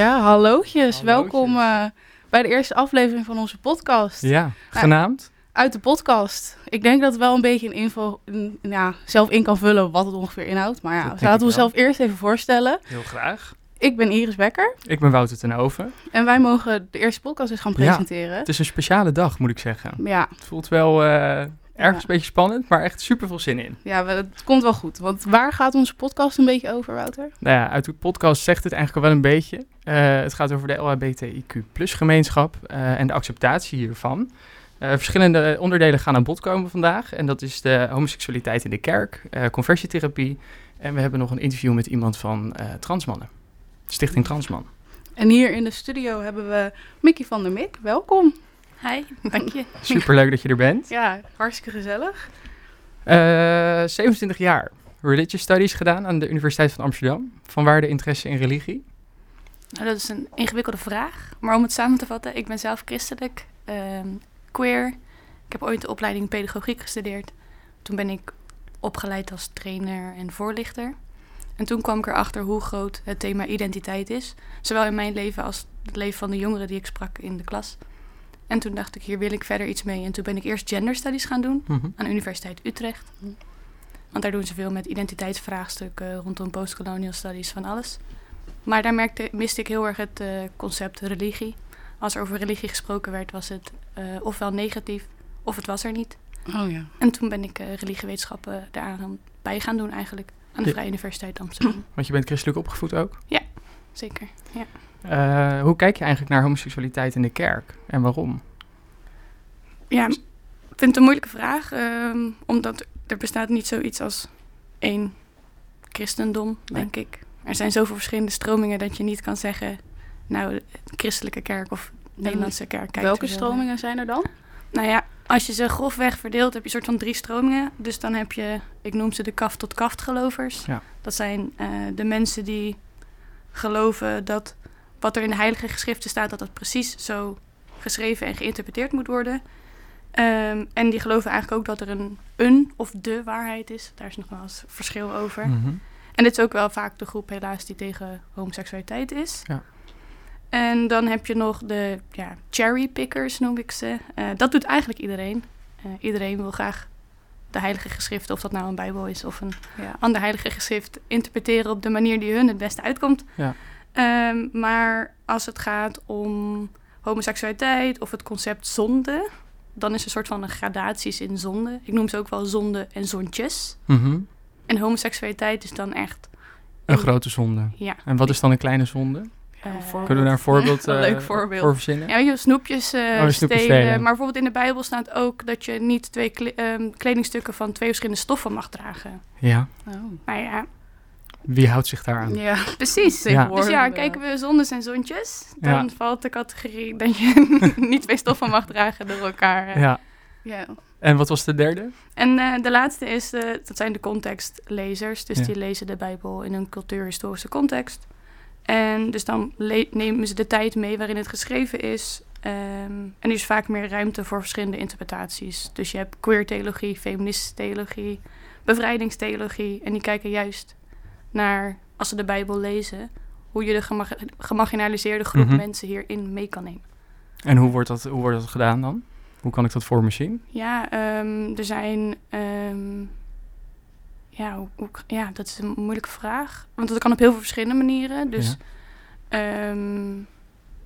Ja, hallootjes. Hallootjes. Welkom eh, bij de eerste aflevering van onze podcast. Ja, genaamd. Uit de podcast. Ik denk dat het wel een beetje een info ja, zelf in kan vullen wat het ongeveer inhoudt. Maar ja, laten we ik wel. zelf eerst even voorstellen. Heel graag. Ik ben Iris Becker Ik ben Wouter ten Oven. en wij mogen de eerste podcast eens gaan Ja. presenteren. Het is een speciale dag, moet ik zeggen. Ja, Het voelt wel eh, ergens Ja. een beetje spannend, maar echt super veel zin in. ja, het komt wel goed. Want waar gaat onze podcast een beetje over, Wouter? Nou ja, uit de podcast zegt het eigenlijk wel een beetje. Eh, het gaat over de LHBTIQ gemeenschap eh, en de acceptatie hiervan. Eh, verschillende onderdelen gaan aan bod komen vandaag. En dat is de homoseksualiteit in de kerk, conversietherapie. En we hebben nog een interview met iemand van Transmannen. Stichting Transman. En hier in de studio hebben we Mickey van der Mik. Welkom. Hi, dank je. Super leuk dat je er bent. Ja, hartstikke gezellig. Eh 27 jaar. Religious Studies gedaan aan de Universiteit van Amsterdam. Vanwaar de interesse in religie. Nou, dat is een ingewikkelde vraag. Maar om het samen te vatten, ik ben zelf christelijk, ehm, queer. Ik heb ooit de opleiding pedagogiek gestudeerd. Toen ben ik opgeleid als trainer en voorlichter. En toen kwam ik erachter hoe groot het thema identiteit is. Zowel in mijn leven als het leven van de jongeren die ik sprak in de klas. En toen dacht ik, hier wil ik verder iets mee. En toen ben ik eerst gender studies gaan doen Mhm. aan de Universiteit Utrecht. Want daar doen ze veel met identiteitsvraagstukken rondom postcolonial studies, van alles. Maar daar merkte, miste ik heel erg het eh, concept religie. Als er over religie gesproken werd, was het eh, ofwel negatief of het was er niet. Oh ja. En toen ben ik eh religiewetenschappen daaraan bij gaan doen eigenlijk. Aan de Ja. Vrije Universiteit Amsterdam. Want je bent christelijk opgevoed ook. Zeker, ja. Eh, hoe kijk je eigenlijk naar homoseksualiteit in de kerk en waarom? Ja, ik vind het een moeilijke vraag. ehm, omdat er bestaat niet zoiets als één christendom, Nee. denk ik. Er zijn zoveel verschillende stromingen dat je niet kan zeggen... nou, christelijke kerk of Nederlandse kerk. kijkt Welke stromingen zijn er dan? Nou ja, als je ze grofweg verdeelt, heb je een soort van drie stromingen. Dus dan heb je, ik noem ze de kaft tot kaft gelovers. Ja. Dat zijn eh, de mensen die geloven dat wat er in de heilige geschriften staat, dat dat precies zo geschreven en geïnterpreteerd moet worden. Ehm, en die geloven eigenlijk ook dat er een, een of de waarheid is. Daar is nog wel eens verschil over. Mhm. En dit is ook wel vaak de groep helaas die tegen homoseksualiteit is. Ja. En dan heb je nog de ja, cherrypickers, noem ik ze. Eh, dat doet eigenlijk iedereen. Eh, iedereen wil graag de heilige geschriften, of dat nou een bijbel is of een Ja. ander heilige geschrift, interpreteren op de manier die hun het beste uitkomt. Ja. Ehm, maar als het gaat om homoseksualiteit of het concept zonde, dan is er een soort van een gradaties in zonde. Ik noem ze ook wel zonde en zontjes. Mhm. En homoseksualiteit is dan echt Een grote zonde. ja. En wat is dan een kleine zonde? eh. Kunnen we daar een voorbeeld Een eh, leuk voorbeeld. voor verzinnen? Ja, weet je, snoepjes, eh, Oh, snoepjes stelen. stelen. Maar bijvoorbeeld in de Bijbel staat ook dat je niet twee kle- ehm, kledingstukken van twee verschillende stoffen mag dragen. Ja. Oh. Maar ja, Wie houdt zich daar aan? Ja, precies. Dus ja, eh, kijken we zondes en zontjes, dan Ja. valt de categorie dat je niet twee stoffen mag dragen door elkaar. eh. Ja. Ja. En wat was de derde? En eh, de laatste is, eh, dat zijn de contextlezers. Dus Ja. die lezen de Bijbel in een cultuurhistorische context. En dus dan nemen ze de tijd mee waarin het geschreven is. Ehm, en er is vaak meer ruimte voor verschillende interpretaties. Dus je hebt queer theologie, feministische theologie, bevrijdingstheologie. En die kijken juist naar, als ze de Bijbel lezen, hoe je de gemag- gemarginaliseerde groep Mhm. mensen hierin mee kan nemen. En hoe wordt dat, hoe wordt dat gedaan dan? Hoe kan ik dat voor me zien? Ja, ehm, er zijn. ehm, ja, hoe, ja, dat is een moeilijke vraag. Want dat kan op heel veel verschillende manieren. Dus ehm,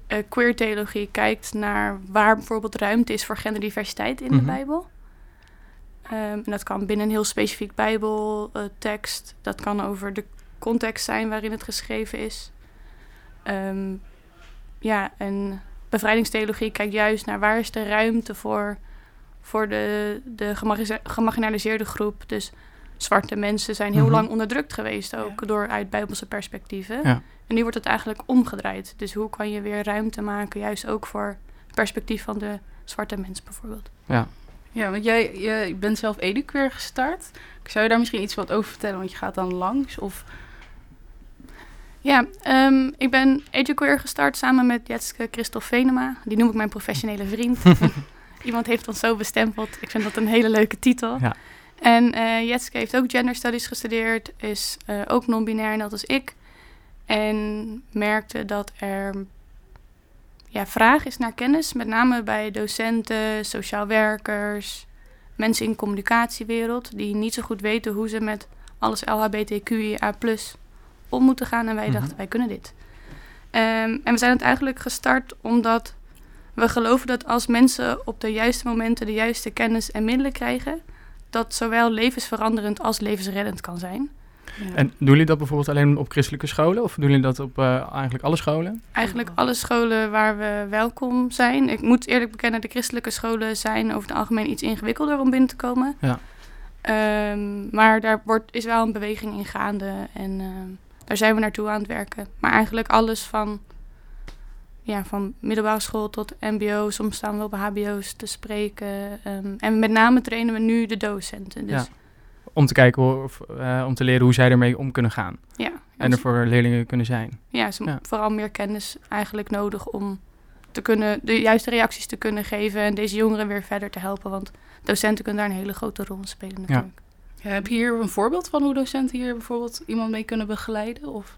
eh, queer theologie kijkt naar waar bijvoorbeeld ruimte is voor genderdiversiteit in Mhm. de Bijbel. Ehm, en dat kan binnen een heel specifiek Bijbeltekst. dat kan over de context zijn waarin het geschreven is. Ehm, ja, en bevrijdingstheologie kijkt juist naar waar is de ruimte voor, voor de, de gemargina- gemarginaliseerde groep. Dus zwarte mensen zijn heel Mhm. lang onderdrukt geweest, ook door uit bijbelse perspectieven. Ja. En nu wordt het eigenlijk omgedraaid. Dus hoe kan je weer ruimte maken, juist ook voor het perspectief van de zwarte mens bijvoorbeeld. Ja. Ja, want jij, jij bent zelf eduqueer gestart. Zou je daar misschien iets wat over vertellen? Want je gaat dan langs of... Ja, ehm, ik ben Eduqueer gestart samen met Jetske Christel Venema. Die noem ik mijn professionele vriend. Iemand heeft ons zo bestempeld. Ik vind dat een hele leuke titel. Ja. En eh Jetske heeft ook gender studies gestudeerd. Is eh, ook non-binair, net als ik. En merkte dat er ja, vraag is naar kennis, met name bij docenten, sociaal werkers, mensen in de communicatiewereld, die niet zo goed weten hoe ze met alles LHBTQIA om moeten gaan. En wij Mhm. dachten, wij kunnen dit. Ehm, en we zijn het eigenlijk gestart omdat we geloven dat als mensen op de juiste momenten de juiste kennis en middelen krijgen, dat zowel levensveranderend als levensreddend kan zijn. Ja. En doen jullie dat bijvoorbeeld alleen op christelijke scholen? Of doen jullie dat op eh, eigenlijk alle scholen? Eigenlijk alle scholen waar we welkom zijn. Ik moet eerlijk bekennen, de christelijke scholen zijn over het algemeen iets ingewikkelder om binnen te komen. Ja. Ehm, maar daar wordt, is wel een beweging in gaande en ehm, daar zijn we naartoe aan het werken. Maar eigenlijk alles van, ja, van middelbare school tot mbo, soms staan we op hbo's te spreken. ehm, en met name trainen we nu de docenten. Dus Ja. Om te kijken hoe- of, eh, om te leren hoe zij ermee om kunnen gaan. ja, En er voor leerlingen kunnen zijn. Ja, ze Ja. vooral meer kennis eigenlijk nodig om te kunnen, de juiste reacties te kunnen geven en deze jongeren weer verder te helpen. Want docenten kunnen daar een hele grote rol in spelen natuurlijk. Ja, heb je hier een voorbeeld van hoe docenten hier bijvoorbeeld iemand mee kunnen begeleiden? Of?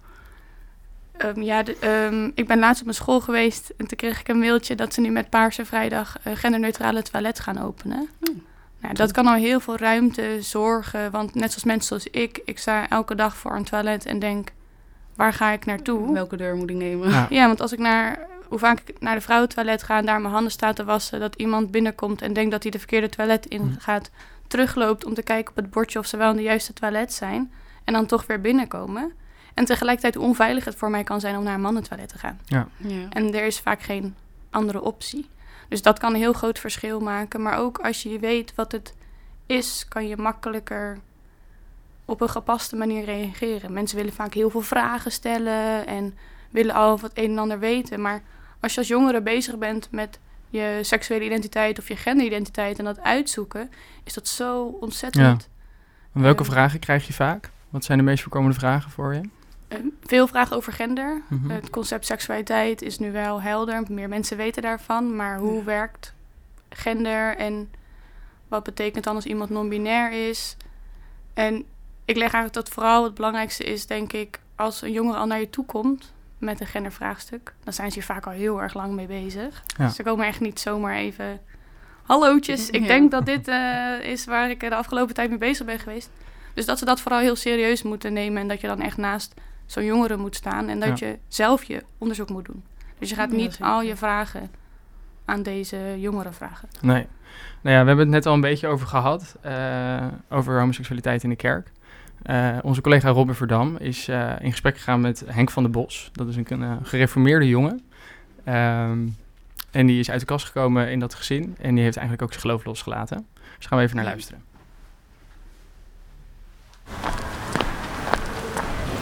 Ehm, ja, de- ehm, ik ben laatst op een school geweest en toen kreeg ik een mailtje dat ze nu met Paarse Vrijdag genderneutrale toilet gaan openen. Hmm. Nou, dat kan al heel veel ruimte zorgen, want net zoals mensen zoals ik, ik sta elke dag voor een toilet en denk, waar ga ik naartoe? Welke deur moet ik nemen? Ja. Ja, want als ik naar, hoe vaak ik naar de vrouwentoilet ga en daar mijn handen sta te wassen, dat iemand binnenkomt en denkt dat hij de verkeerde toilet in Hm. gaat, terugloopt om te kijken op het bordje of ze wel in de juiste toilet zijn en dan toch weer binnenkomen. En tegelijkertijd hoe onveilig het voor mij kan zijn om naar een mannentoilet te gaan. Ja. En er is vaak geen andere optie. Dus dat kan een heel groot verschil maken. Maar ook als je weet wat het is, kan je makkelijker op een gepaste manier reageren. Mensen willen vaak heel veel vragen stellen en willen al wat een en ander weten. Maar als je als jongere bezig bent met je seksuele identiteit of je genderidentiteit en dat uitzoeken, is dat zo ontzettend. En welke Ehm. vragen krijg je vaak? Wat zijn de meest voorkomende vragen voor je? Eh, veel vragen over gender. Mhm. Het concept seksualiteit is nu wel helder. Meer mensen weten daarvan. Maar hoe Ja. werkt gender en wat betekent dan als iemand non-binair is? En ik leg eigenlijk dat vooral het belangrijkste is, denk ik, als een jongere al naar je toe komt met een gendervraagstuk, dan zijn ze hier vaak al heel erg lang mee bezig. Ja. Ze komen echt niet zomaar even. Hallootjes, ik Ja. denk dat dit eh, is waar ik de afgelopen tijd mee bezig ben geweest. Dus dat ze dat vooral heel serieus moeten nemen en dat je dan echt naast zo'n jongere moet staan en dat Ja. je zelf je onderzoek moet doen. Dus je gaat Ja, niet al je vragen aan deze jongeren vragen. Nee. Nou ja, we hebben het net al een beetje over gehad. eh, over homoseksualiteit in de kerk. Eh, onze collega Robin Verdam is eh, in gesprek gegaan met Henk van der Bos. Dat is een, een, gereformeerde jongen. Ehm, en die is uit de kast gekomen in dat gezin. En die heeft eigenlijk ook zijn geloof losgelaten. Dus gaan we even naar luisteren.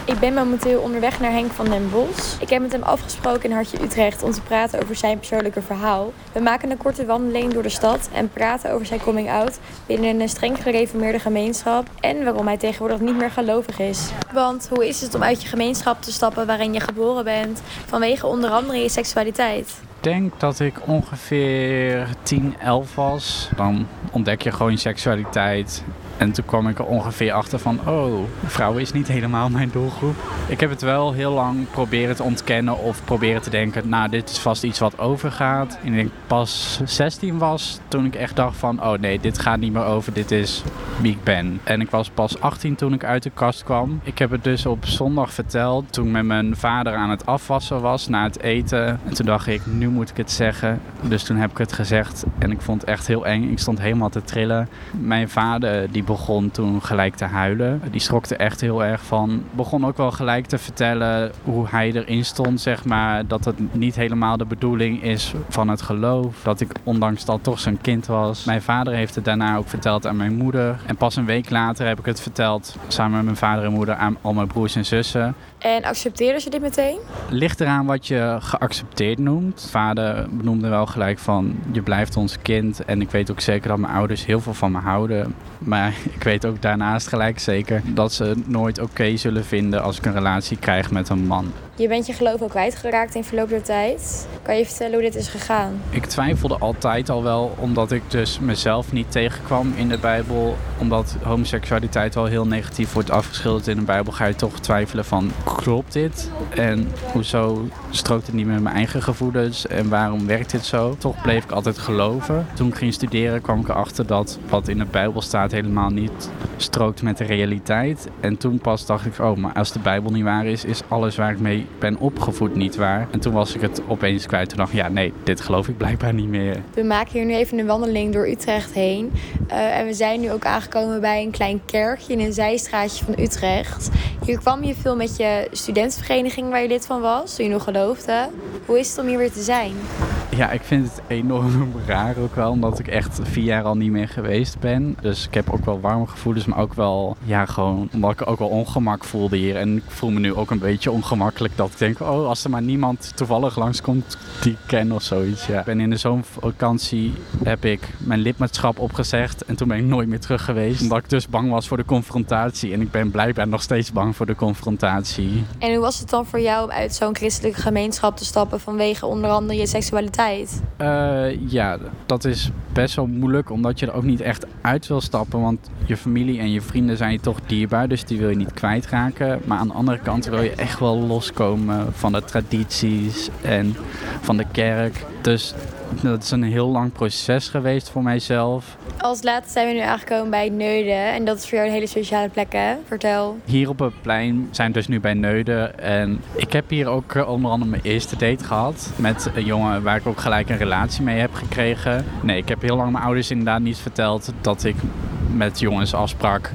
Ik ben momenteel onderweg naar Henk van den Bos. Ik heb met hem afgesproken in Hartje Utrecht om te praten over zijn persoonlijke verhaal. We maken een korte wandeling door de stad en praten over zijn coming out binnen een streng gereformeerde gemeenschap en waarom hij tegenwoordig niet meer gelovig is. Want hoe is het om uit je gemeenschap te stappen waarin je geboren bent vanwege onder andere je seksualiteit? Ik denk dat ik ongeveer 10, 11 was. Dan ontdek je gewoon je seksualiteit. En toen kwam ik er ongeveer achter van, oh, vrouwen is niet helemaal mijn doelgroep. Ik heb het wel heel lang proberen te ontkennen of proberen te denken, nou, dit is vast iets wat overgaat. En ik pas 16 was toen ik echt dacht van, oh nee, dit gaat niet meer over, dit is wie ik ben. En ik was pas 18 toen ik uit de kast kwam. Ik heb het dus op zondag verteld toen ik met mijn vader aan het afwassen was na het eten. En toen dacht ik, nu moet ik het zeggen. Dus toen heb ik het gezegd en ik vond het echt heel eng. Ik stond helemaal te trillen. Mijn vader die begon toen gelijk te huilen. Die schrok er echt heel erg van. Begon ook wel gelijk te vertellen hoe hij erin stond, zeg maar. Dat het niet helemaal de bedoeling is van het geloof. Dat ik ondanks dat toch zijn kind was. Mijn vader heeft het daarna ook verteld aan mijn moeder. En pas een week later heb ik het verteld samen met mijn vader en moeder aan al mijn broers en zussen. En accepteerden ze dit meteen? Ligt eraan wat je geaccepteerd noemt. Vader benoemde wel gelijk van je blijft ons kind. En ik weet ook zeker dat mijn ouders heel veel van me houden. Maar ik weet ook daarnaast gelijk zeker dat ze het nooit oké zullen vinden als ik een relatie krijg met een man. Je bent je geloof ook kwijtgeraakt in verloop der tijd. Kan je vertellen hoe dit is gegaan? Ik twijfelde altijd al wel, omdat ik dus mezelf niet tegenkwam in de Bijbel. Omdat homoseksualiteit al heel negatief wordt afgeschilderd in de Bijbel, ga je toch twijfelen van, klopt dit? En hoezo strookt het niet met mijn eigen gevoelens? En waarom werkt dit zo? Toch bleef ik altijd geloven. Toen ik ging studeren kwam ik erachter dat wat in de Bijbel staat helemaal niet strookt met de realiteit. En toen pas dacht ik, oh, maar als de Bijbel niet waar is, is alles waar ik mee ben opgevoed niet waar. En toen was ik het opeens kwijt. Toen dacht ik, ja, nee, dit geloof ik blijkbaar niet meer. We maken hier nu even een wandeling door Utrecht heen. Uh, en we zijn nu ook aangekomen bij een klein kerkje in een zijstraatje van Utrecht. Hier kwam je veel met je studentenvereniging waar je lid van was, toen je nog geloofde. Hoe is het om hier weer te zijn? Ja, ik vind het enorm raar ook wel, omdat ik echt vier jaar al niet meer geweest ben. Dus ik heb ook wel warme gevoelens, maar ook wel, ja, gewoon omdat ik ook wel ongemak voelde hier. En ik voel me nu ook een beetje ongemakkelijk dat ik denk, oh, als er maar niemand toevallig langskomt die ik ken of zoiets. Ja. Ik ben in de zomervakantie, heb ik mijn lidmaatschap opgezegd en toen ben ik nooit meer terug geweest. Omdat ik dus bang was voor de confrontatie en ik ben blijkbaar nog steeds bang voor de confrontatie. En hoe was het dan voor jou om uit zo'n christelijke gemeenschap te stappen vanwege onder andere je seksualiteit? Uh, ja, dat is best wel moeilijk, omdat je er ook niet echt uit wil stappen. Want je familie en je vrienden zijn je toch dierbaar, dus die wil je niet kwijtraken. Maar aan de andere kant wil je echt wel loskomen van de tradities en van de kerk. Dus dat is een heel lang proces geweest voor mijzelf. Als laatste zijn we nu aangekomen bij Neuden. En dat is voor jou een hele speciale plek, hè? Vertel. Hier op het plein zijn we dus nu bij Neuden. En ik heb hier ook eh, onder andere mijn eerste date gehad. Met een jongen waar ik ook gelijk een relatie mee heb gekregen. Nee, ik heb heel lang mijn ouders inderdaad niet verteld dat ik met jongens afsprak.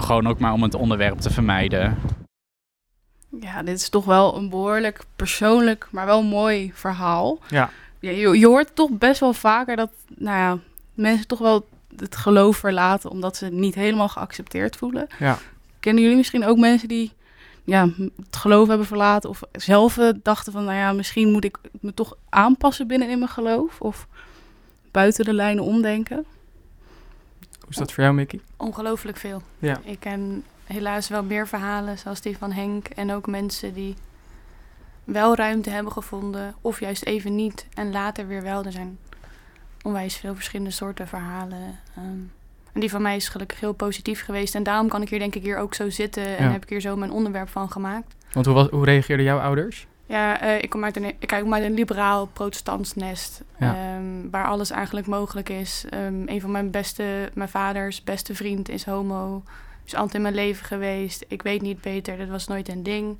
Gewoon ook maar om het onderwerp te vermijden. Ja, dit is toch wel een behoorlijk persoonlijk, maar wel mooi verhaal. Ja ja, je, je hoort toch best wel vaker dat nou ja, mensen toch wel het geloof verlaten omdat ze het niet helemaal geaccepteerd voelen. Ja. Kennen jullie misschien ook mensen die ja, het geloof hebben verlaten of zelf dachten van, nou ja, misschien moet ik me toch aanpassen binnen in mijn geloof of buiten de lijnen omdenken? Hoe is dat voor jou, Mickey? Ongelooflijk veel. Ja. Ik ken helaas wel meer verhalen, zoals die van Henk en ook mensen die wel ruimte hebben gevonden, of juist even niet en later weer wel. Er zijn onwijs veel verschillende soorten verhalen. Ehm, en die van mij is gelukkig heel positief geweest. En daarom kan ik hier denk ik hier ook zo zitten en heb ik hier zo mijn onderwerp van gemaakt. Want hoe, was, hoe reageerden jouw ouders? Ja, uh, ik kom uit een, ik kom uit een liberaal protestants nest. Ehm, waar alles eigenlijk mogelijk is. Um, een van mijn beste, mijn vaders beste vriend is homo. Is altijd in mijn leven geweest. Ik weet niet beter. Dat was nooit een ding.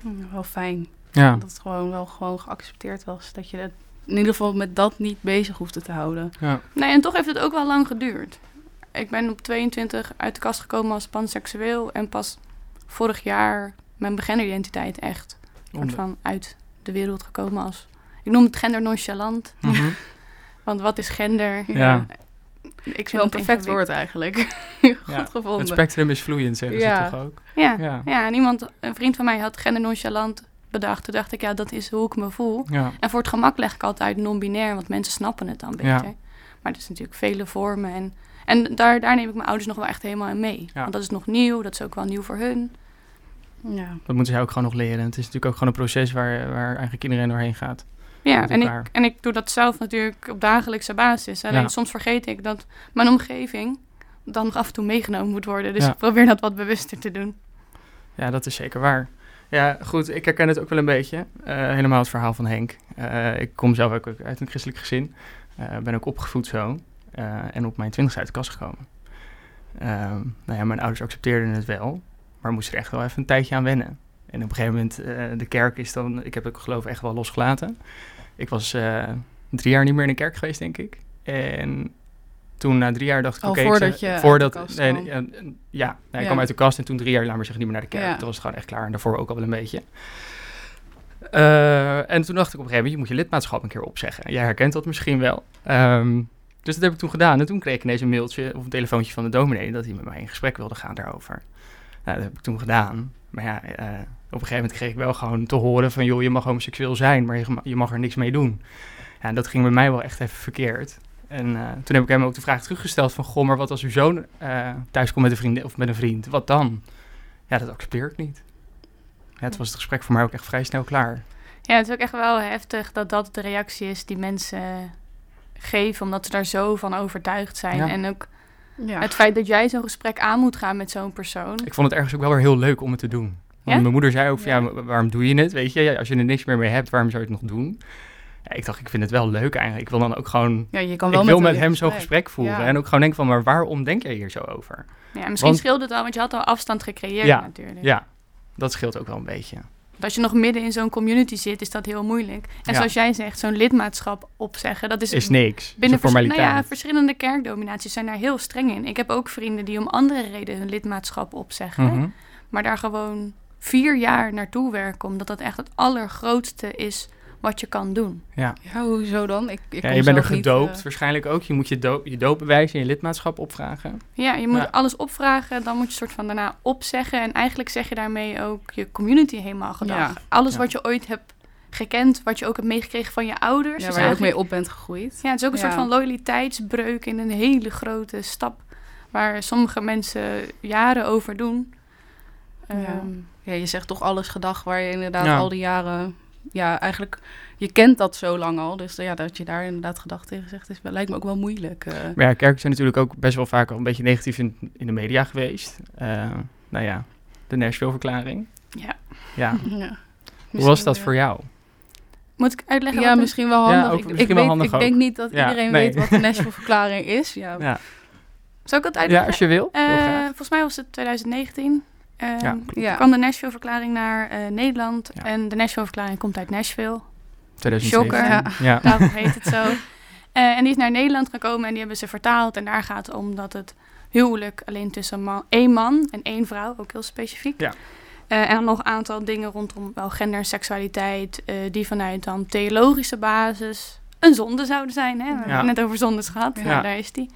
Hm, wel fijn. Ja. Dat het gewoon wel gewoon geaccepteerd was. Dat je het in ieder geval met dat niet bezig hoefde te houden. Ja. Nee, en toch heeft het ook wel lang geduurd. Ik ben op 22 uit de kast gekomen als panseksueel. En pas vorig jaar mijn beginneridentiteit echt soort van uit de wereld gekomen als... Ik noem het gender nonchalant. Mhm. Want wat is gender? Ja. Ik vind een perfect woord eigenlijk. Goed gevonden. Het spectrum is vloeiend, zeggen ja. ze toch ook? Ja. ja. Ja. en iemand, een vriend van mij had gender nonchalant bedacht. Toen dacht ik, ja, dat is hoe ik me voel. Ja. En voor het gemak leg ik altijd non-binair, want mensen snappen het dan beter. Ja. Maar het is natuurlijk vele vormen. En, en daar, daar neem ik mijn ouders nog wel echt helemaal in mee. Want dat is nog nieuw, dat is ook wel nieuw voor hun. Ja. Dat moeten zij ook gewoon nog leren. Het is natuurlijk ook gewoon een proces waar, waar eigenlijk iedereen doorheen gaat. Ja, en ik, en ik doe dat zelf natuurlijk op dagelijkse basis. Alleen soms vergeet ik dat mijn omgeving dan nog af en toe meegenomen moet worden. Dus ik probeer dat wat bewuster te doen. Ja, dat is zeker waar. Ja, goed, ik herken het ook wel een beetje. Uh, helemaal het verhaal van Henk. Uh, ik kom zelf ook uit een christelijk gezin. Uh, ben ook opgevoed zo. en op mijn twintigste uit de kast gekomen. Ehm, nou ja, mijn ouders accepteerden het wel. Maar moesten er echt wel even een tijdje aan wennen. En op een gegeven moment, de kerk is dan... Ik heb het geloof echt wel losgelaten. Ik was drie jaar niet meer in de kerk geweest, denk ik. En toen na drie jaar dacht ik, oké, okay, voordat je voordat, nee, nee, ja, ja, ik kwam uit de kast en toen drie jaar, laat maar zeggen, niet meer naar de kerk. Toen was het gewoon echt klaar en daarvoor ook al wel een beetje. Uh, en toen dacht ik op een gegeven moment, je moet je lidmaatschap een keer opzeggen. Jij herkent dat misschien wel. Um, dus dat heb ik toen gedaan. En toen kreeg ik ineens een mailtje of een telefoontje van de dominee dat hij met mij in gesprek wilde gaan daarover. Nou, dat heb ik toen gedaan. Maar ja, uh, op een gegeven moment kreeg ik wel gewoon te horen van, joh, je mag homoseksueel zijn, maar je, je mag er niks mee doen. Ja, en dat ging bij mij wel echt even verkeerd. En eh, toen heb ik hem ook de vraag teruggesteld van... Goh, maar wat als uw zoon eh, thuis komt met een vriend of met een vriend? Wat dan? Ja, dat accepteer ik niet. Ja, het was het gesprek voor mij ook echt vrij snel klaar. Ja, het is ook echt wel heftig dat dat de reactie is die mensen geven, omdat ze daar zo van overtuigd zijn. Ja. En ook Ja. het feit dat jij zo'n gesprek aan moet gaan met zo'n persoon. Ik vond het ergens ook wel weer heel leuk om het te doen. Want Ja? mijn moeder zei ook van, ja, Ja. wa- waarom doe je het? Weet je, als je er niks meer mee hebt, waarom zou je het nog doen? Ja, ik dacht, ik vind het wel leuk eigenlijk. Ik wil dan ook gewoon... ja, je kan Ik wel wil met, met hem zo'n gesprek voeren. Ja. En ook gewoon denken van, maar waarom denk jij hier zo over? Ja, en misschien Want- scheelde het wel, want je had al afstand gecreëerd Ja, natuurlijk. Ja, dat scheelt ook wel een beetje. Want Als je nog midden in zo'n community zit, is dat heel moeilijk. En zoals jij zegt, zo'n lidmaatschap opzeggen, dat is, Is niks. binnen is nou ja, verschillende kerkdominaties zijn daar heel streng in. Ik heb ook vrienden die om andere redenen hun lidmaatschap opzeggen. Mhm. maar daar gewoon vier jaar naartoe werken, omdat dat echt het allergrootste is wat je kan doen. Ja, Ja, hoezo dan? Ik, ik ja je bent er niet, gedoopt eh, waarschijnlijk ook. Je moet je, doop, je doopbewijs en je lidmaatschap opvragen. Ja, je moet Ja. alles opvragen, dan moet je soort van daarna opzeggen. En eigenlijk zeg je daarmee ook je community helemaal gedag. Ja. Alles Ja. wat je ooit hebt gekend, wat je ook hebt meegekregen van je ouders. ja, waar je ook mee op bent gegroeid. Ja, het is ook een Ja. soort van loyaliteitsbreuk in een hele grote stap. Waar sommige mensen jaren over doen. Ja. Ehm, Ja, je zegt toch alles gedag waar je inderdaad Ja. al die jaren... Ja, eigenlijk, je kent dat zo lang al. Dus ja, dat je daar inderdaad gedag tegen zegt, is, lijkt me ook wel moeilijk. eh. Maar ja, kerken zijn natuurlijk ook best wel vaak al een beetje negatief in, in de media geweest. Eh, nou ja, de Nashville-verklaring. ja. Ja, ja. hoe was dat voor jou? Moet ik uitleggen? Ja, misschien wel Ja, handig. ook ik misschien ik, wel weet, handig ik ook. denk niet dat Ja, iedereen nee. weet wat de Nashville-verklaring is. Ja. Ja, Zal ik het ja uitleggen? als je wil. Eh, volgens mij was het 2019. Ehm, Ja. De Nashville-verklaring naar eh, Nederland. Ja. En de Nashville-verklaring komt uit Nashville. 2017. shocker. Ja. Daarom heet het zo. Eh, en die is naar Nederland gekomen en die hebben ze vertaald. En daar gaat het om dat het huwelijk alleen tussen man, één man en één vrouw, ook heel specifiek. Ja. Eh, en dan nog een aantal dingen rondom wel gender en seksualiteit, die vanuit dan theologische basis een zonde zouden zijn. Hè? We hebben het net over zondes gehad, Ja. Daar is die.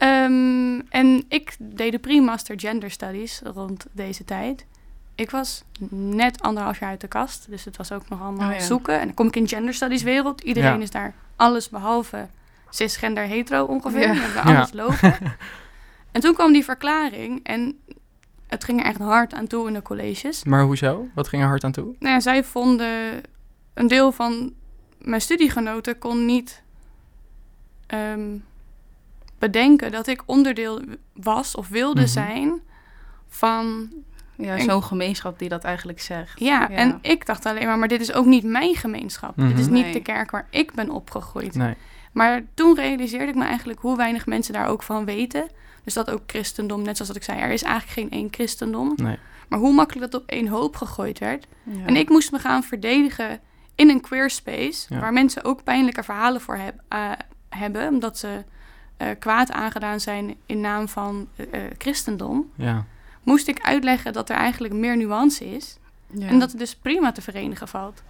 Ehm, en ik deed de pre-master gender studies rond deze tijd. Ik was net anderhalf jaar uit de kast, dus het was ook nog allemaal Oh ja. zoeken. En dan kom ik in gender studies wereld. Iedereen Ja. is daar alles behalve cisgender hetero ongeveer. Ja. We hebben alles lopen. en toen kwam die verklaring en het ging er echt hard aan toe in de colleges. Maar hoezo? Wat ging er hard aan toe? Nou ja, zij vonden een deel van mijn studiegenoten kon niet ehm, bedenken dat ik onderdeel was of wilde Mhm. zijn van Ja, En- zo'n gemeenschap die dat eigenlijk zegt. Ja, Ja. en ik dacht alleen maar, maar dit is ook niet mijn gemeenschap. Dit is Mhm. niet Nee. de kerk waar ik ben opgegroeid. Nee. Maar toen realiseerde ik me eigenlijk hoe weinig mensen daar ook van weten. Dus dat ook christendom, net zoals dat ik zei, er is eigenlijk geen één christendom. Nee. Maar hoe makkelijk dat op één hoop gegooid werd. Ja. En ik moest me gaan verdedigen in een queer space, Ja. waar mensen ook pijnlijke verhalen voor heb- eh, hebben, omdat ze eh, kwaad aangedaan zijn in naam van eh, eh, christendom. Ja. Moest ik uitleggen dat er eigenlijk meer nuance is. Ja. En dat het dus prima te verenigen valt.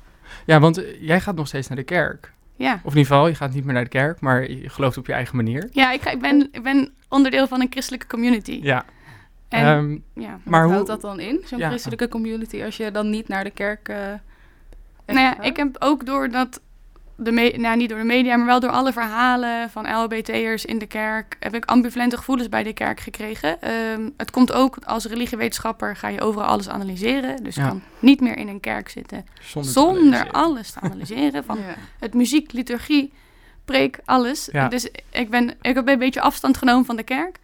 ja, want jij gaat nog steeds naar de kerk. Ja, Of in ieder geval, je gaat niet meer naar de kerk, maar je gelooft op je eigen manier. ja ik, ga, ik, ben, ik ben onderdeel van een christelijke community. Ja. En, Ehm, ja. Maar hoe- houdt dat dan in, zo'n Ja. christelijke community, als je dan niet naar de kerk... eh, echt Nou ja, gaat? ik heb ook door dat de me- nou, niet door de media, maar wel door alle verhalen van LHBT'ers in de kerk, heb ik ambivalente gevoelens bij de kerk gekregen. Ehm, het komt ook als religiewetenschapper ga je overal alles analyseren. Dus je Ja. kan niet meer in een kerk zitten zonder, alles te analyseren. Van Ja. het muziek, liturgie, preek, alles. Ja. Dus ik, ben, ik heb een beetje afstand genomen van de kerk.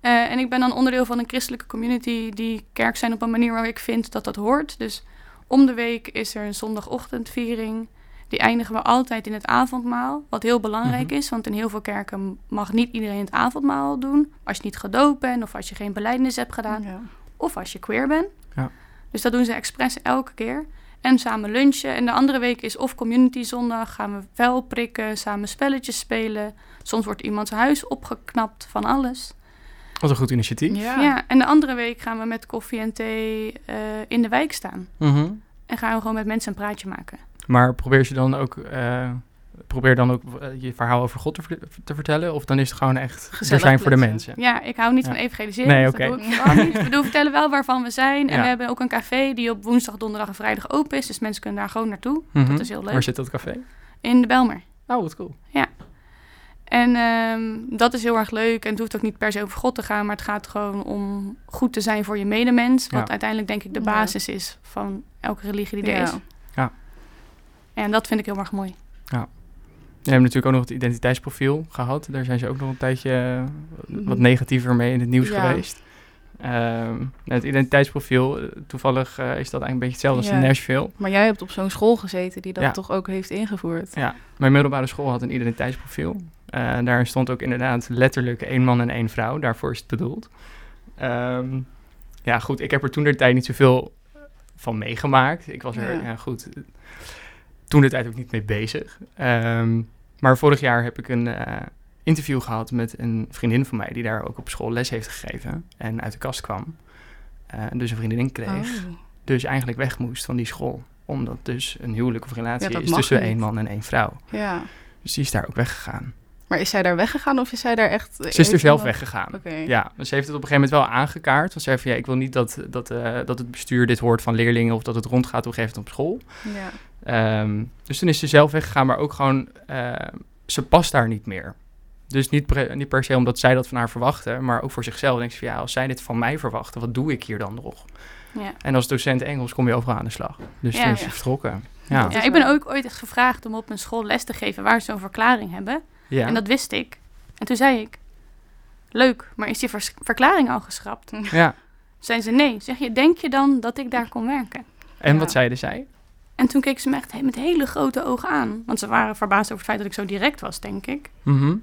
Eh, en ik ben dan onderdeel van een christelijke community die kerk zijn op een manier waar ik vind dat dat hoort. Dus om de week is er een zondagochtendviering. Die eindigen we altijd in het avondmaal. Wat heel belangrijk Mhm. is, want in heel veel kerken mag niet iedereen het avondmaal doen. Als je niet gedoopt bent of als je geen belijdenis hebt gedaan Ja. of als je queer bent. Ja. Dus dat doen ze expres elke keer. En samen lunchen. En de andere week is of community zondag. Gaan we vel prikken, samen spelletjes spelen. Soms wordt iemands huis opgeknapt van alles. Wat een goed initiatief. Ja. Ja. en de andere week gaan we met koffie en thee eh, in de wijk staan. Mhm. En gaan we gewoon met mensen een praatje maken. Maar probeer je dan ook, eh, probeer dan ook eh, je verhaal over God te, ver- te vertellen? Of dan is het gewoon echt er Gezellig zijn voor de mensen? Ja, ik hou niet Ja. van evangeliseren. Nee, dus oké. dat doe ik bedoel, vertellen wel waarvan we zijn. En Ja. we hebben ook een café die op woensdag, donderdag en vrijdag open is. Dus mensen kunnen daar gewoon naartoe. Mhm. Dat is heel leuk. Waar zit dat café? In de Belmer. Oh, wat cool. En ehm, dat is heel erg leuk. En het hoeft ook niet per se over God te gaan, maar het gaat gewoon om goed te zijn voor je medemens. Wat Ja. uiteindelijk denk ik de Ja. basis is van elke religie die er Ja. is. Ja. En dat vind ik heel erg mooi. We hebben natuurlijk ook nog het identiteitsprofiel gehad. Daar zijn ze ook nog een tijdje eh, wat Mhm. negatiever mee in het nieuws Ja. geweest. Ehm, het identiteitsprofiel, eh, toevallig eh, is dat eigenlijk een beetje hetzelfde als Ja. in Nashville. Maar jij hebt op zo'n school gezeten die dat Ja. toch ook heeft ingevoerd. Ja, mijn middelbare school had een identiteitsprofiel. Eh daar stond ook inderdaad letterlijk één man en één vrouw. Daarvoor is het bedoeld. Ehm, ja, goed, ik heb er toen de tijd niet zoveel van meegemaakt. Ik was er, Ja. ja, goed, toen de tijd ook niet mee bezig. Ehm, maar vorig jaar heb ik een eh, interview gehad met een vriendin van mij... die daar ook op school les heeft gegeven en uit de kast kwam. Eh, dus een vriendin kreeg. Oh. Dus eigenlijk weg moest van die school. Omdat dus een huwelijk of relatie Ja, is tussen niet. één man en één vrouw. Ja. Dus die is daar ook weggegaan. Maar is zij daar weggegaan of is zij daar echt... Ze is er zelf weg. weggegaan. Oké. Ja, dus ze heeft het op een gegeven moment wel aangekaart. Want ze zei van ja, ik wil niet dat, dat, eh, dat het bestuur dit hoort van leerlingen of dat het rondgaat op een gegeven moment op school. Ja. Ehm, dus toen is ze zelf weggegaan, maar ook gewoon, eh, ze past daar niet meer. Dus niet, pre- niet per se omdat zij dat van haar verwachtte, maar ook voor zichzelf. Denk ze van ja, als zij dit van mij verwachten, wat doe ik hier dan nog? Ja. En als docent Engels kom je overal aan de slag. Dus Ja, toen is ze ja. vertrokken. Ja, Ja, ik ben ook ooit eens gevraagd om op een school les te geven waar ze zo'n verklaring hebben. ja. En dat wist ik. En toen zei ik, leuk, maar is die vers- verklaring al geschrapt? ja. Zijn ze nee. Zeg je, denk je dan dat ik daar kon werken? En Ja. wat zeiden zij? En toen keek ze me echt met hele grote ogen aan. Want ze waren verbaasd over het feit dat ik zo direct was, denk ik. Mhm.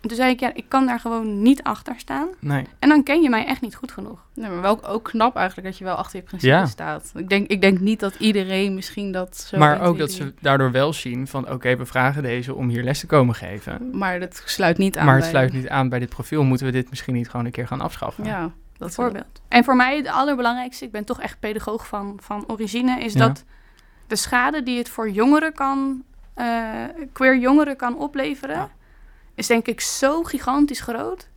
En toen zei ik, ja, ik kan daar gewoon niet achter staan. Nee. En dan ken je mij echt niet goed genoeg. Nee, maar wel ook knap eigenlijk dat je wel achter je principe Ja. staat. Ik denk, ik denk niet dat iedereen misschien dat zo... maar 1, ook 2, dat 3. ze daardoor wel zien van oké, we vragen deze om hier les te komen geven. Maar dat sluit niet aan Maar het bij- sluit niet aan bij dit profiel. Moeten we dit misschien niet gewoon een keer gaan afschaffen? Ja, dat Bijvoorbeeld. En voor mij het allerbelangrijkste, ik ben toch echt pedagoog van, van origine, is Ja. dat de schade die het voor jongeren kan, eh, queer jongeren kan opleveren, Ja. is denk ik zo gigantisch groot.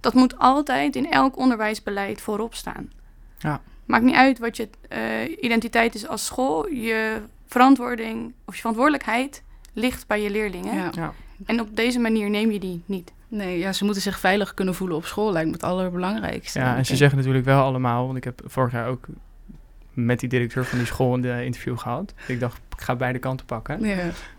Dat moet altijd in elk onderwijsbeleid voorop staan. Ja. Maakt niet uit wat je eh, identiteit is als school, je verantwoording of je verantwoordelijkheid ligt bij je leerlingen. Ja. Ja. En op deze manier neem je die niet. Nee, ja, ze moeten zich veilig kunnen voelen op school, lijkt me het allerbelangrijkste. Ja, en ze zeggen natuurlijk wel allemaal, want ik heb vorig jaar ook met die directeur van die school een eh, interview gehad. Ik dacht, ik ga beide kanten pakken. Ja.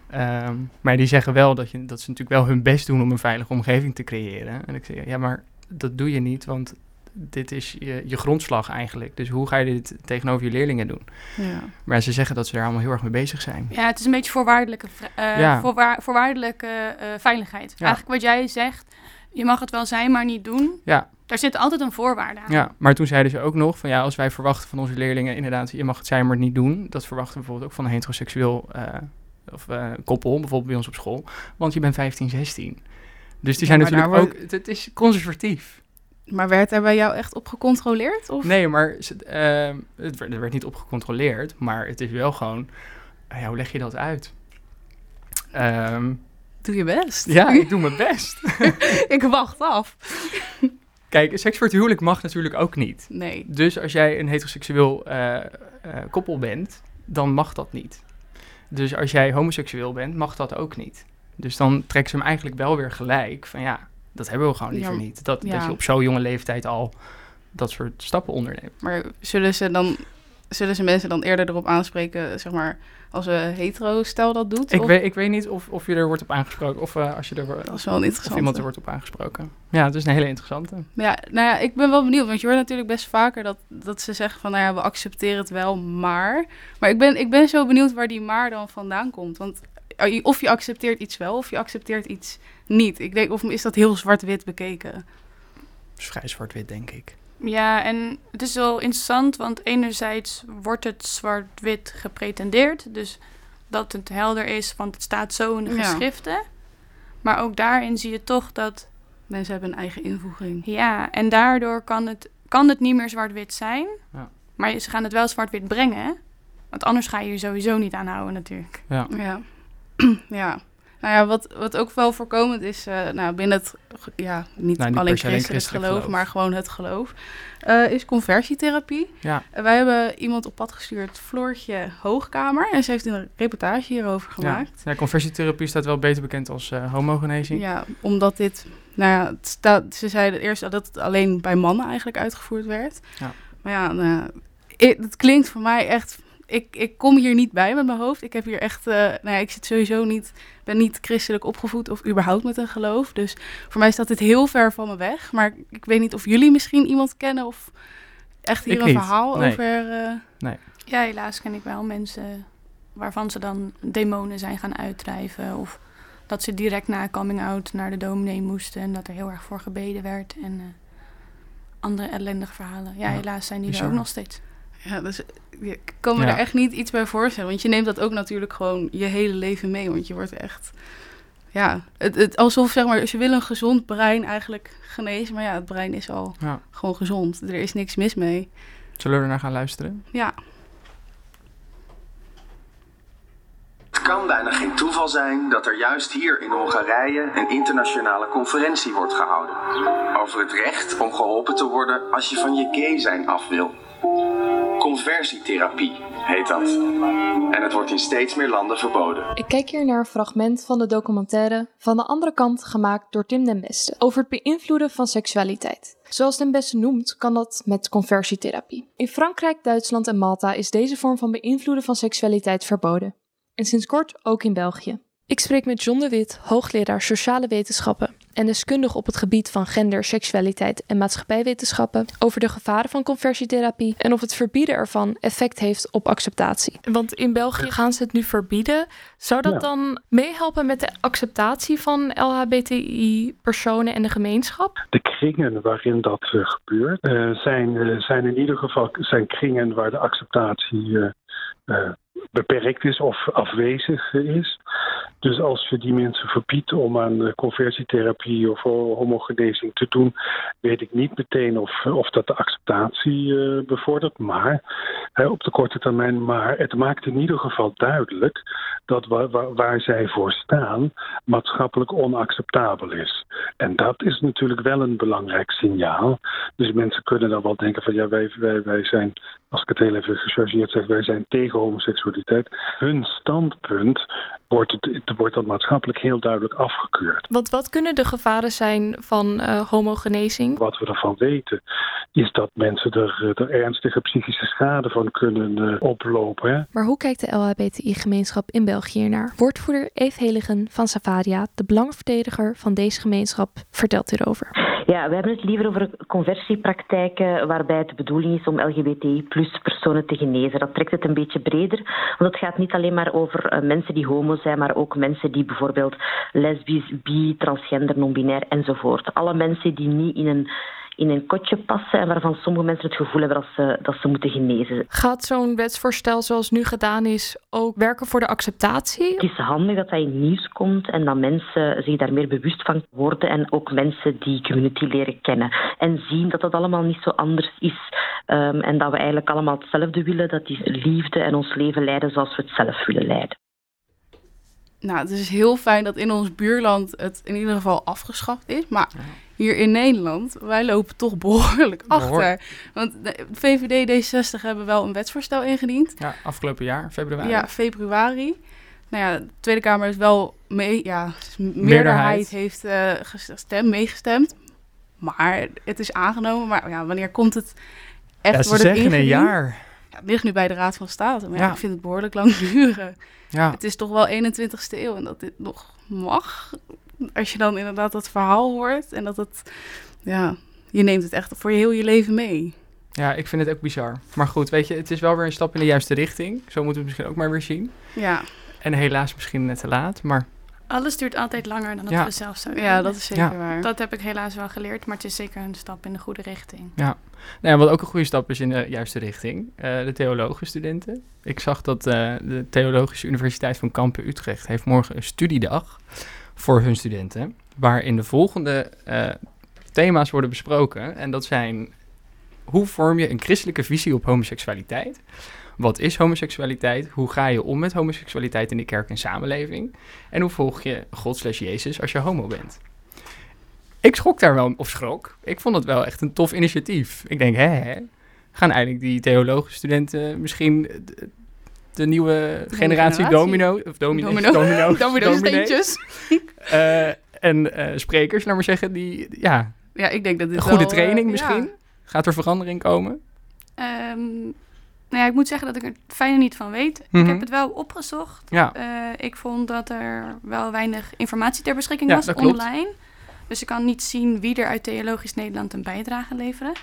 Ehm, maar die zeggen wel dat, je, dat ze natuurlijk wel hun best doen om een veilige omgeving te creëren. En ik zeg, ja, maar dat doe je niet, want dit is je, je grondslag eigenlijk. Dus hoe ga je dit tegenover je leerlingen doen? Ja. Maar ze zeggen dat ze daar allemaal heel erg mee bezig zijn. Ja, het is een beetje voorwaardelijke, eh, Ja. voorwaar- voorwaardelijke eh, veiligheid. Ja. Eigenlijk wat jij zegt, je mag het wel zijn, maar niet doen. Ja, Daar zit altijd een voorwaarde aan. ja, maar toen zeiden ze ook nog van ja, als wij verwachten van onze leerlingen inderdaad, je mag het zijn, maar het niet doen. Dat verwachten we bijvoorbeeld ook van een heteroseksueel eh, of eh, koppel, bijvoorbeeld bij ons op school. Want je bent 15, 16. Dus die Ja, zijn natuurlijk ook, het, het is conservatief. Maar werd er bij jou echt op gecontroleerd? Of? Nee, maar ze- ehm, het werd, er werd niet op gecontroleerd, maar het is wel gewoon, ah ja, hoe leg je dat uit? Ehm, Doe je best. ja, ik doe mijn best. ik wacht af. Kijk, seks voor het huwelijk mag natuurlijk ook niet. Nee. Dus als jij een heteroseksueel eh, eh, koppel bent, dan mag dat niet. Dus als jij homoseksueel bent, mag dat ook niet. Dus dan trekken ze hem eigenlijk wel weer gelijk van ja, dat hebben we gewoon liever Ja, niet. Dat, ja. dat je op zo'n jonge leeftijd al dat soort stappen onderneemt. Maar zullen ze dan... Zullen ze mensen dan eerder erop aanspreken, zeg maar, als een hetero-stel dat doet? Ik Of- weet, ik weet niet of, of je er wordt op aangesproken of eh, als je er Dat is wel een of iemand er wordt op aangesproken. Ja, het is een hele interessante. Ja, nou ja, ik ben wel benieuwd, want je hoort natuurlijk best vaker dat, dat ze zeggen van, nou ja, we accepteren het wel, maar... Maar ik ben, ik ben zo benieuwd waar die maar dan vandaan komt, want eh, of je accepteert iets wel of je accepteert iets niet. Ik denk, of is dat heel zwart-wit bekeken? Is vrij zwart-wit, denk ik. Ja, en het is wel interessant, want enerzijds wordt het zwart-wit gepretendeerd. Dus dat het helder is, want het staat zo in de Ja. geschriften. Maar ook daarin zie je toch dat, Mensen hebben een eigen invoeging. ja, en daardoor kan het, kan het niet meer zwart-wit zijn. Ja. Maar ze gaan het wel zwart-wit brengen. Want anders ga je je sowieso niet aanhouden natuurlijk. Ja. Ja. ja. Nou ja, wat, wat ook wel voorkomend is uh, nou, binnen het, ja, niet, Nou, niet alleen christelijk, christelijk geloof, geloof. maar gewoon het geloof, eh, is conversietherapie. Ja. Uh, wij hebben iemand op pad gestuurd, Floortje Hoogkamer, en ze heeft een reportage hierover gemaakt. Ja, conversietherapie staat wel beter bekend als homogenezing. Ja, omdat dit, nou ja, het staat, ze zeiden eerst dat het alleen bij mannen eigenlijk uitgevoerd werd. Ja. Maar ja, nou, het klinkt voor mij echt ik, ik kom hier niet bij met mijn hoofd. Ik heb hier echt, uh, nou ja, ik zit sowieso niet, ben niet christelijk opgevoed of überhaupt met een geloof. Dus voor mij staat dit heel ver van me weg. Maar ik weet niet of jullie misschien iemand kennen of echt hier Ik een niet. verhaal Nee. over. Uh... Nee. Ja, helaas ken ik wel mensen waarvan ze dan demonen zijn gaan uitdrijven. Of dat ze direct na coming out naar de dominee moesten en dat er heel erg voor gebeden werd. En uh, andere ellendige verhalen. Ja, Ja, helaas zijn die er ook nog steeds. Ja, dus ik kan me Ja. er echt niet iets bij voorstellen. Want je neemt dat ook natuurlijk gewoon je hele leven mee. Want je wordt echt... Ja, het, het, alsof zeg maar, ze willen een gezond brein eigenlijk genezen. Maar ja, het brein is al Ja. gewoon gezond. Er is niks mis mee. Zullen we er naar gaan luisteren? Ja, Het kan bijna geen toeval zijn dat er juist hier in Hongarije een internationale conferentie wordt gehouden. Over het recht om geholpen te worden als je van je gay zijn af wil. Conversietherapie heet dat. En het wordt in steeds meer landen verboden. Ik kijk hier naar een fragment van de documentaire Van de andere kant gemaakt door Tim den Beste over het beïnvloeden van seksualiteit. Zoals Den Beste noemt, kan dat met conversietherapie. In Frankrijk, Duitsland en Malta is deze vorm van beïnvloeden van seksualiteit verboden. En sinds kort ook in België. Ik spreek met John de Wit, hoogleraar sociale wetenschappen en deskundige op het gebied van gender, seksualiteit en maatschappijwetenschappen over de gevaren van conversietherapie en of het verbieden ervan effect heeft op acceptatie. Want in België gaan ze het nu verbieden. Zou dat Ja. dan meehelpen met de acceptatie van LHBTI-personen en de gemeenschap? De kringen waarin dat eh, gebeurt eh, zijn, eh, zijn in ieder geval zijn kringen waar de acceptatie eh, eh, beperkt is of afwezig is. Dus als je die mensen verbiedt om aan eh, conversietherapie of ho- homogenezing te doen, weet ik niet meteen of, of dat de acceptatie eh, bevordert. Maar op de korte termijn, maar het maakt in ieder geval duidelijk dat waar, waar, waar zij voor staan maatschappelijk onacceptabel is. En dat is natuurlijk wel een belangrijk signaal. Dus mensen kunnen dan wel denken van ja, wij, wij, wij zijn, als ik het heel even gechargeerd zeg, wij zijn tegen homoseksualiteit. Hun standpunt wordt, het, wordt dan maatschappelijk heel duidelijk afgekeurd. Want wat kunnen de gevaren zijn van eh, homogenezing? Wat we ervan weten is dat mensen er, er ernstige psychische schade van kunnen eh, oplopen. Hè? Maar hoe kijkt de LHBTI-gemeenschap in België naar? Woordvoerder Eve Heligen van Savaria, de belangenverdediger van deze gemeenschap, vertelt hierover. Ja, we hebben het liever over conversiepraktijken waarbij het de bedoeling is om LGBTI plus personen te genezen. Dat trekt het een beetje breder, want het gaat niet alleen maar over eh, mensen die homo zijn, maar ook mensen die bijvoorbeeld lesbisch, bi, transgender, non-binair enzovoort. Alle mensen die niet in een, in een kotje passen en waarvan sommige mensen het gevoel hebben dat ze, dat ze moeten genezen. Gaat zo'n wetsvoorstel zoals nu gedaan is ook werken voor de acceptatie? Het is handig dat dat in nieuws komt en dat mensen zich daar meer bewust van worden en ook mensen die community leren kennen en zien dat dat allemaal niet zo anders is um, en dat we eigenlijk allemaal hetzelfde willen, dat is liefde en ons leven leiden zoals we het zelf willen leiden. Nou, het is heel fijn dat in ons buurland het in ieder geval afgeschaft is. Maar hier in Nederland, wij lopen toch behoorlijk achter. Want de VVD D60 hebben wel een wetsvoorstel ingediend. Ja, afgelopen jaar, februari. Ja, februari. Nou ja, de Tweede Kamer is wel mee, ja, meerderheid, Meerderheid. heeft uh, gestemd, meegestemd. Maar het is aangenomen. Maar ja, wanneer komt het echt ja, ze zeggen een jaar. Ja, het ligt nu bij de Raad van State. Maar ja, Ja. ik vind het behoorlijk lang duren. Ja, Het is toch wel 21ste eeuw en dat dit nog mag. Als je dan inderdaad dat verhaal hoort en dat het, ja, je neemt het echt voor je heel je leven mee. ja, ik vind het ook bizar. Maar goed, weet je, het is wel weer een stap in de juiste richting. Zo moeten we het misschien ook maar weer zien. Ja, En helaas misschien net te laat, maar Alles duurt altijd langer dan dat Ja. we zelf zouden ja dat is zeker Ja. waar. Dat heb ik helaas wel geleerd, maar het is zeker een stap in de goede richting. Nou, ja, wat ook een goede stap is in de juiste richting. eh, de theologenstudenten. Ik zag dat eh, de Theologische Universiteit van Kampen Utrecht heeft morgen een studiedag voor hun studenten. Waarin de volgende eh, thema's worden besproken. En dat zijn hoe vorm je een christelijke visie op homoseksualiteit? Wat is homoseksualiteit? Hoe ga je om met homoseksualiteit in de kerk en samenleving? En hoe volg je God slash Jezus als je homo bent? Ik schrok daar wel, of schrok. Ik vond het wel echt een tof initiatief. Ik denk, hè, gaan eigenlijk die theologische studenten misschien de, de nieuwe generatie, generatie. domino, of domino, Domino. domino, Domino dominees, steentjes. eh, en eh, sprekers, laat maar zeggen, die, ja, Ja, ik denk dat dit een goede wel, eh, training ja. misschien. Gaat er verandering komen? Ehm, nou ja, ik moet zeggen dat ik er het fijne niet van weet. Mhm. Ik heb het wel opgezocht. Ja. Ik vond dat er wel weinig informatie ter beschikking Ja, was online. Dus ik kan niet zien wie er uit Theologisch Nederland een bijdrage leveren.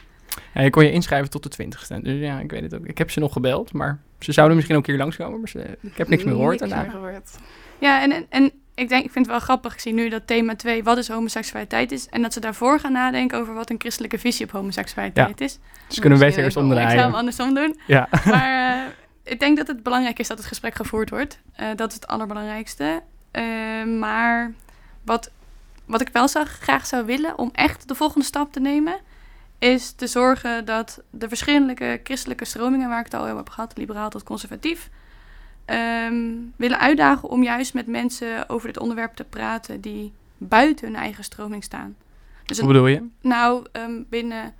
Ja, je kon je inschrijven tot de 20ste. Dus ja, ik weet het ook. Ik heb ze nog gebeld, maar ze zouden misschien ook een keer langskomen. Maar ze, ik heb niks meer gehoord Niks daarna. meer gehoord. Ja, en, en, en ik, denk, ik vind het wel grappig. Ik zie nu dat thema 2, wat is homoseksualiteit is. En dat ze daarvoor gaan nadenken over wat een christelijke visie op homoseksualiteit is. Dus kunnen we beter eerst even- Ik zou hem omdraaien. andersom doen. Ja. Maar eh, ik denk dat het belangrijk is dat het gesprek gevoerd wordt. Eh, dat is het allerbelangrijkste. Eh, maar wat, wat ik wel zou, graag zou willen om echt de volgende stap te nemen... is te zorgen dat de verschillende christelijke stromingen... waar ik het al over heb gehad, liberaal tot conservatief... ehm, willen uitdagen om juist met mensen over dit onderwerp te praten... die buiten hun eigen stroming staan. Dus Hoe bedoel je? nou, ehm, binnen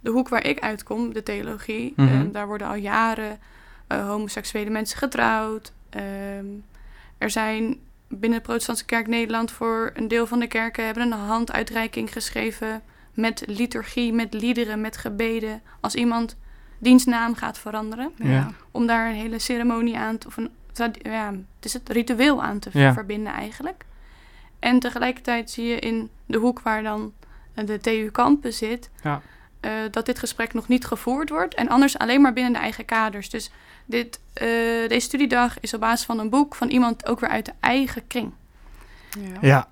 de hoek waar ik uitkom, de theologie, Mhm. ehm, daar worden al jaren eh, homoseksuele mensen getrouwd. Er zijn binnen de Protestantse Kerk Nederland voor een deel van de kerken hebben een handuitreiking geschreven met liturgie, met liederen, met gebeden. Als iemand dienstnaam gaat veranderen, Ja. om daar een hele ceremonie aan te, of een, ja, het is het ritueel aan te Ja. verbinden eigenlijk. En tegelijkertijd zie je in de hoek waar dan eh, de TU Kampen zit, Ja. eh, dat dit gesprek nog niet gevoerd wordt. En anders alleen maar binnen de eigen kaders. Dus dit, eh, deze studiedag is op basis van een boek van iemand ook weer uit de eigen kring. Ja.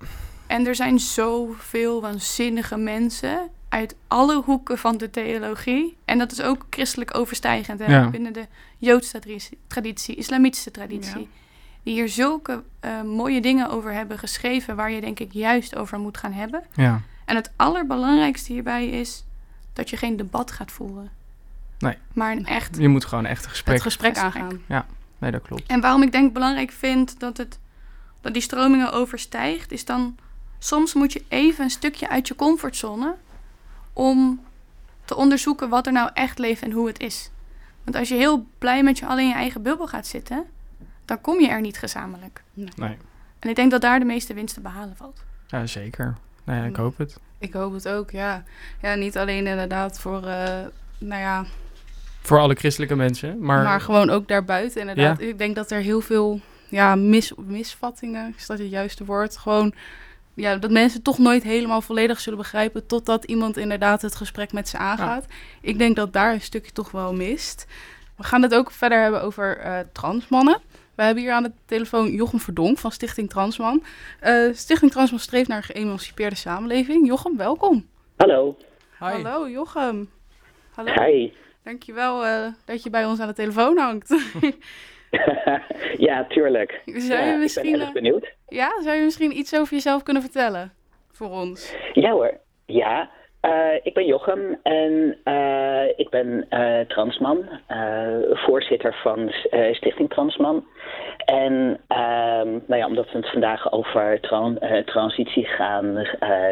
Ja. En er zijn zoveel waanzinnige mensen uit alle hoeken van de theologie. En dat is ook christelijk overstijgend. Hè? Ja. Binnen de Joodse traditie, islamitische traditie. Ja. Die hier zulke eh, mooie dingen over hebben geschreven... waar je denk ik juist over moet gaan hebben. Ja. En het allerbelangrijkste hierbij is dat je geen debat gaat voeren. Nee. Maar een echt Je moet gewoon echt een gesprek. Het gesprek aangaan. Nee, dat klopt. En waarom ik denk belangrijk vind dat, het, dat die stromingen overstijgt, is dan soms moet je even een stukje uit je comfortzone om te onderzoeken wat er nou echt leeft en hoe het is. Want als je heel blij met je alleen in je eigen bubbel gaat zitten, dan kom je er niet gezamenlijk. Nee. En ik denk dat daar de meeste winst te behalen valt. Ja, zeker. Nee, ik hoop het. Ik hoop het ook, ja. Ja, niet alleen inderdaad voor, eh, nou ja, Voor alle christelijke mensen. Maar, maar, gewoon ook daarbuiten inderdaad. Ik denk dat er heel veel ja, mis, misvattingen, is dat het juiste woord? Gewoon, ja, dat mensen toch nooit helemaal volledig zullen begrijpen... totdat iemand inderdaad het gesprek met ze aangaat. Ik denk dat daar een stukje toch wel mist. We gaan het ook verder hebben over eh, transmannen. We hebben hier aan de telefoon Jochem Verdonk van Stichting Transman. Eh, Stichting Transman streeft naar een geëmancipeerde samenleving. Jochem, welkom. Hallo. Hi. Hallo Jochem. Hallo. Hi. Dankjewel eh dat je bij ons aan de telefoon hangt. ja, tuurlijk. Zou Ja, je ik misschien, ben erg eh, benieuwd. ja, zou je misschien iets over jezelf kunnen vertellen voor ons? Ja hoor. Ja, eh, ik ben Jochem en eh, ik ben transman, voorzitter van Stichting Transman. En ehm, nou ja, omdat we het vandaag over tran- transitie gaan,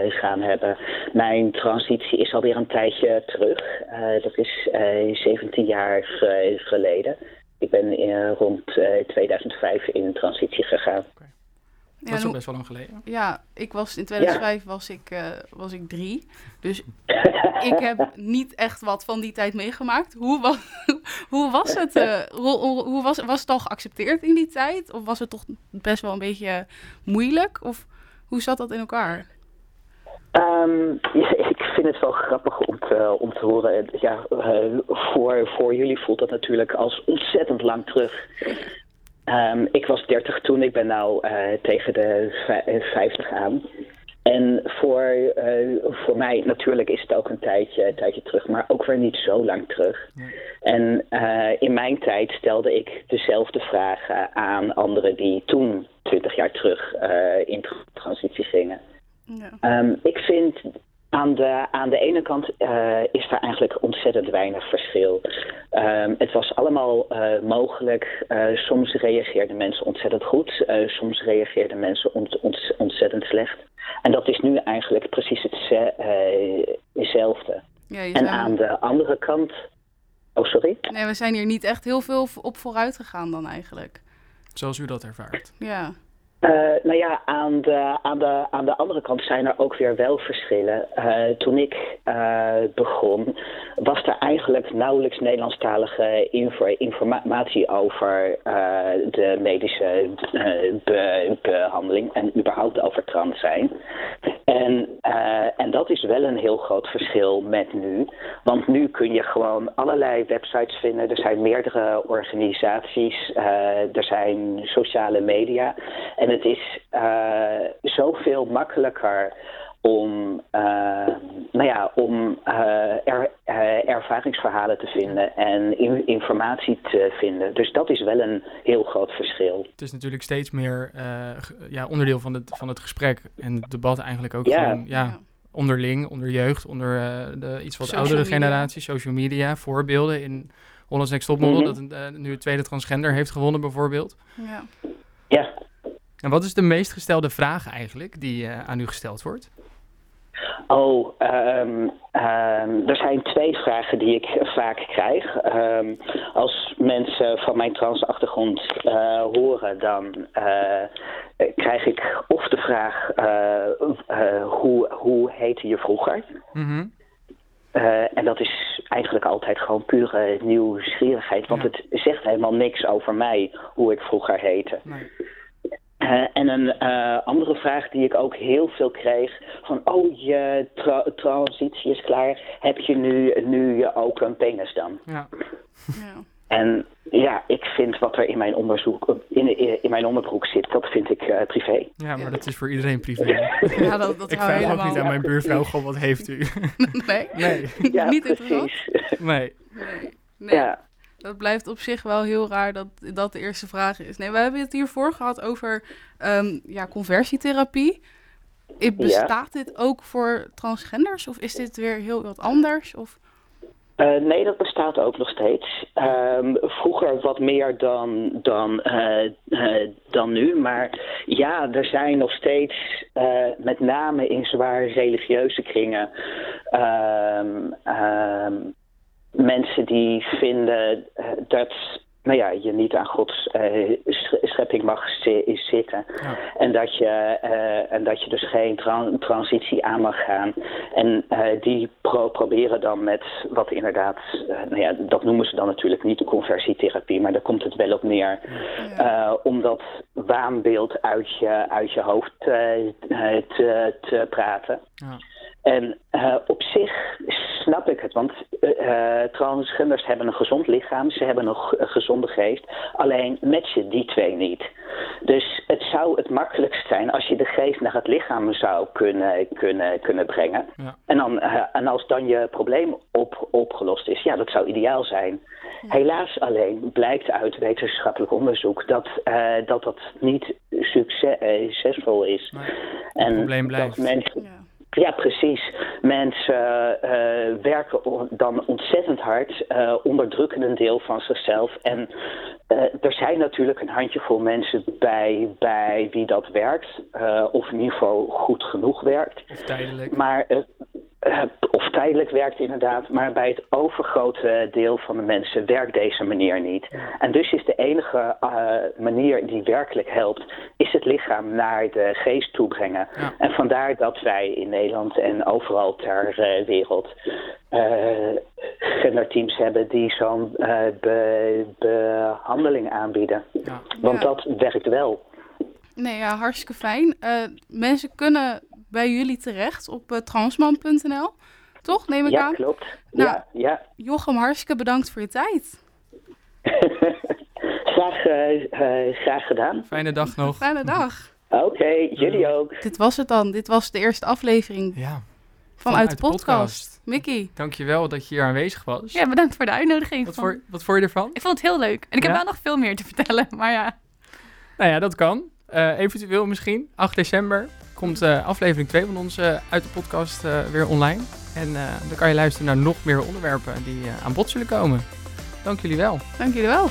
gaan hebben. Mijn transitie is alweer een tijdje terug. Dat is eh 17 jaar ge- geleden. Ik ben eh, rond eh, 2005 in transitie gegaan. Dat is al best wel lang geleden. Ja, ik was in 2005 was, ik, eh, was ik drie. Dus ik heb niet echt wat van die tijd meegemaakt. Hoe was, hoe was het? eh, hoe, was, was het al geaccepteerd in die tijd? Of was het toch best wel een beetje moeilijk? Of hoe zat dat in elkaar? Ehm, ja, ik vind het wel grappig om te, om te horen. Ja, eh, voor, voor jullie voelt dat natuurlijk als ontzettend lang terug. Ehm, ik was 30 toen, ik ben nou eh, tegen de vij- eh, 50 aan. En voor, voor mij natuurlijk is het ook een tijdje, een tijdje terug, maar ook weer niet zo lang terug. En in mijn tijd stelde ik dezelfde vragen aan anderen die toen, 20 jaar terug, in transitie gingen. Ja. Ehm, ik vind aan de, aan de ene kant uh, is daar eigenlijk ontzettend weinig verschil. Um, het was allemaal uh, mogelijk. Uh, soms reageerden mensen ontzettend goed, soms reageerden mensen ont, ont, ontzettend slecht. En dat is nu eigenlijk precies hetzelfde. Ja, en aan de andere kant. Oh, sorry? Nee, we zijn hier niet echt heel veel op vooruit gegaan dan eigenlijk. Zoals u dat ervaart. Ja. Uh, nou ja, aan de, aan, de, aan de andere kant zijn er ook weer wel verschillen. Uh, toen ik uh, begon, was er eigenlijk nauwelijks Nederlandstalige info informatie over de medische be behandeling en überhaupt over trans zijn. En, en dat is wel een heel groot verschil met nu. Want nu kun je gewoon allerlei websites vinden. Er zijn meerdere organisaties, er zijn sociale media. En het is uh, zoveel makkelijker om, uh, nou ja, om uh, er, ervaringsverhalen te vinden en in, informatie te vinden. Dus dat is wel een heel groot verschil. Het is natuurlijk steeds meer ja, onderdeel van het, van het gesprek en het debat eigenlijk ook ja. gewoon ja, onderling, onder jeugd, onder de iets wat social oudere media. generatie, social media, voorbeelden in Holland's Next Topmodel, mm -hmm. dat nu het tweede transgender heeft gewonnen bijvoorbeeld. Ja. Ja. En wat is de meest gestelde vraag eigenlijk die uh, aan u gesteld wordt? Oh, um, um, er zijn twee vragen die ik vaak krijg. Um, als mensen van mijn transachtergrond uh, horen, dan uh, krijg ik of de vraag: hoe, hoe heette je vroeger? Mm -hmm. en dat is eigenlijk altijd gewoon pure nieuwsgierigheid, want ja. het zegt helemaal niks over mij hoe ik vroeger heette. Nee. En een uh, andere vraag die ik ook heel veel kreeg: van oh, je tra transitie is klaar, heb je nu, nu ook een penis dan? Ja. ja. En ja, ik vind wat er in mijn onderzoek, in, in mijn onderbroek zit, dat vind ik uh, privé. Ja, maar dat is voor iedereen privé. ja, dat, dat ik vraag ook niet aan mijn buurvrouw, goh, wat heeft u? nee, nee. Ja, niet precies. Nee. nee. nee. Ja. Dat blijft op zich wel heel raar dat dat de eerste vraag is. Nee, we hebben het hiervoor gehad over um, ja, conversietherapie. Bestaat dit ook voor transgenders of is dit weer heel wat anders? Of... Uh, nee, dat bestaat ook nog steeds. Um, vroeger wat meer dan, dan, uh, uh, dan nu. Maar ja, er zijn nog steeds, met name in zwaar religieuze kringen, um, mensen die vinden uh, dat nou ja, je niet aan Gods uh, schepping mag zitten. Ja. En, dat je, uh, en dat je dus geen tra transitie aan mag gaan. En die pro proberen dan met wat inderdaad, nou ja, dat noemen ze dan natuurlijk niet de conversietherapie, maar daar komt het wel op neer. Ja. om dat waanbeeld uit je, uit je hoofd te, te praten. Ja. En uh, op zich snap ik het, want uh, transgenders hebben een gezond lichaam, ze hebben een, een gezonde geest, alleen matchen die twee niet. Dus het zou het makkelijkst zijn als je de geest naar het lichaam zou kunnen, kunnen, kunnen brengen. Ja. En, dan, uh, en als dan je probleem op, opgelost is, ja, dat zou ideaal zijn. Ja. Helaas alleen blijkt uit wetenschappelijk onderzoek dat dat, dat niet succesvol is. Het en probleem blijft. Dat mensen, ja. Ja, precies. Mensen uh, werken dan ontzettend hard, uh, onderdrukken een deel van zichzelf. En uh, er zijn natuurlijk een handjevol mensen bij, bij wie dat werkt, of in ieder geval goed genoeg werkt. Of tijdelijk. Maar of tijdelijk werkt inderdaad, maar bij het overgrote deel van de mensen werkt deze manier niet. En dus is de enige uh, manier die werkelijk helpt, is het lichaam naar de geest toebrengen. Ja. En vandaar dat wij in Nederland en overal ter uh, wereld genderteams hebben die zo'n be behandeling aanbieden. Ja. Want dat werkt wel. Nee, ja, hartstikke fijn. mensen kunnen bij jullie terecht op uh, transman.nl. Toch, neem ik ja, aan? Klopt. Nou, ja, ja. Jochem, hartstikke bedankt voor je tijd. graag, uh, uh, graag gedaan. Fijne dag nog. Fijne dag. Oké, okay, jullie ook. Dit was het dan. Dit was de eerste aflevering ja. vanuit, de podcast. podcast. Mickey. Dankjewel dat je hier aanwezig was. Ja, bedankt voor de uitnodiging. Wat, voor, wat vond je ervan? Ik vond het heel leuk. En ik heb wel nog veel meer te vertellen, maar ja. Nou ja, dat kan. Uh, eventueel misschien 8 december komt aflevering 2 van ons uit de podcast weer online. En dan kan je luisteren naar nog meer onderwerpen die aan bod zullen komen. Dank jullie wel. Dank jullie wel.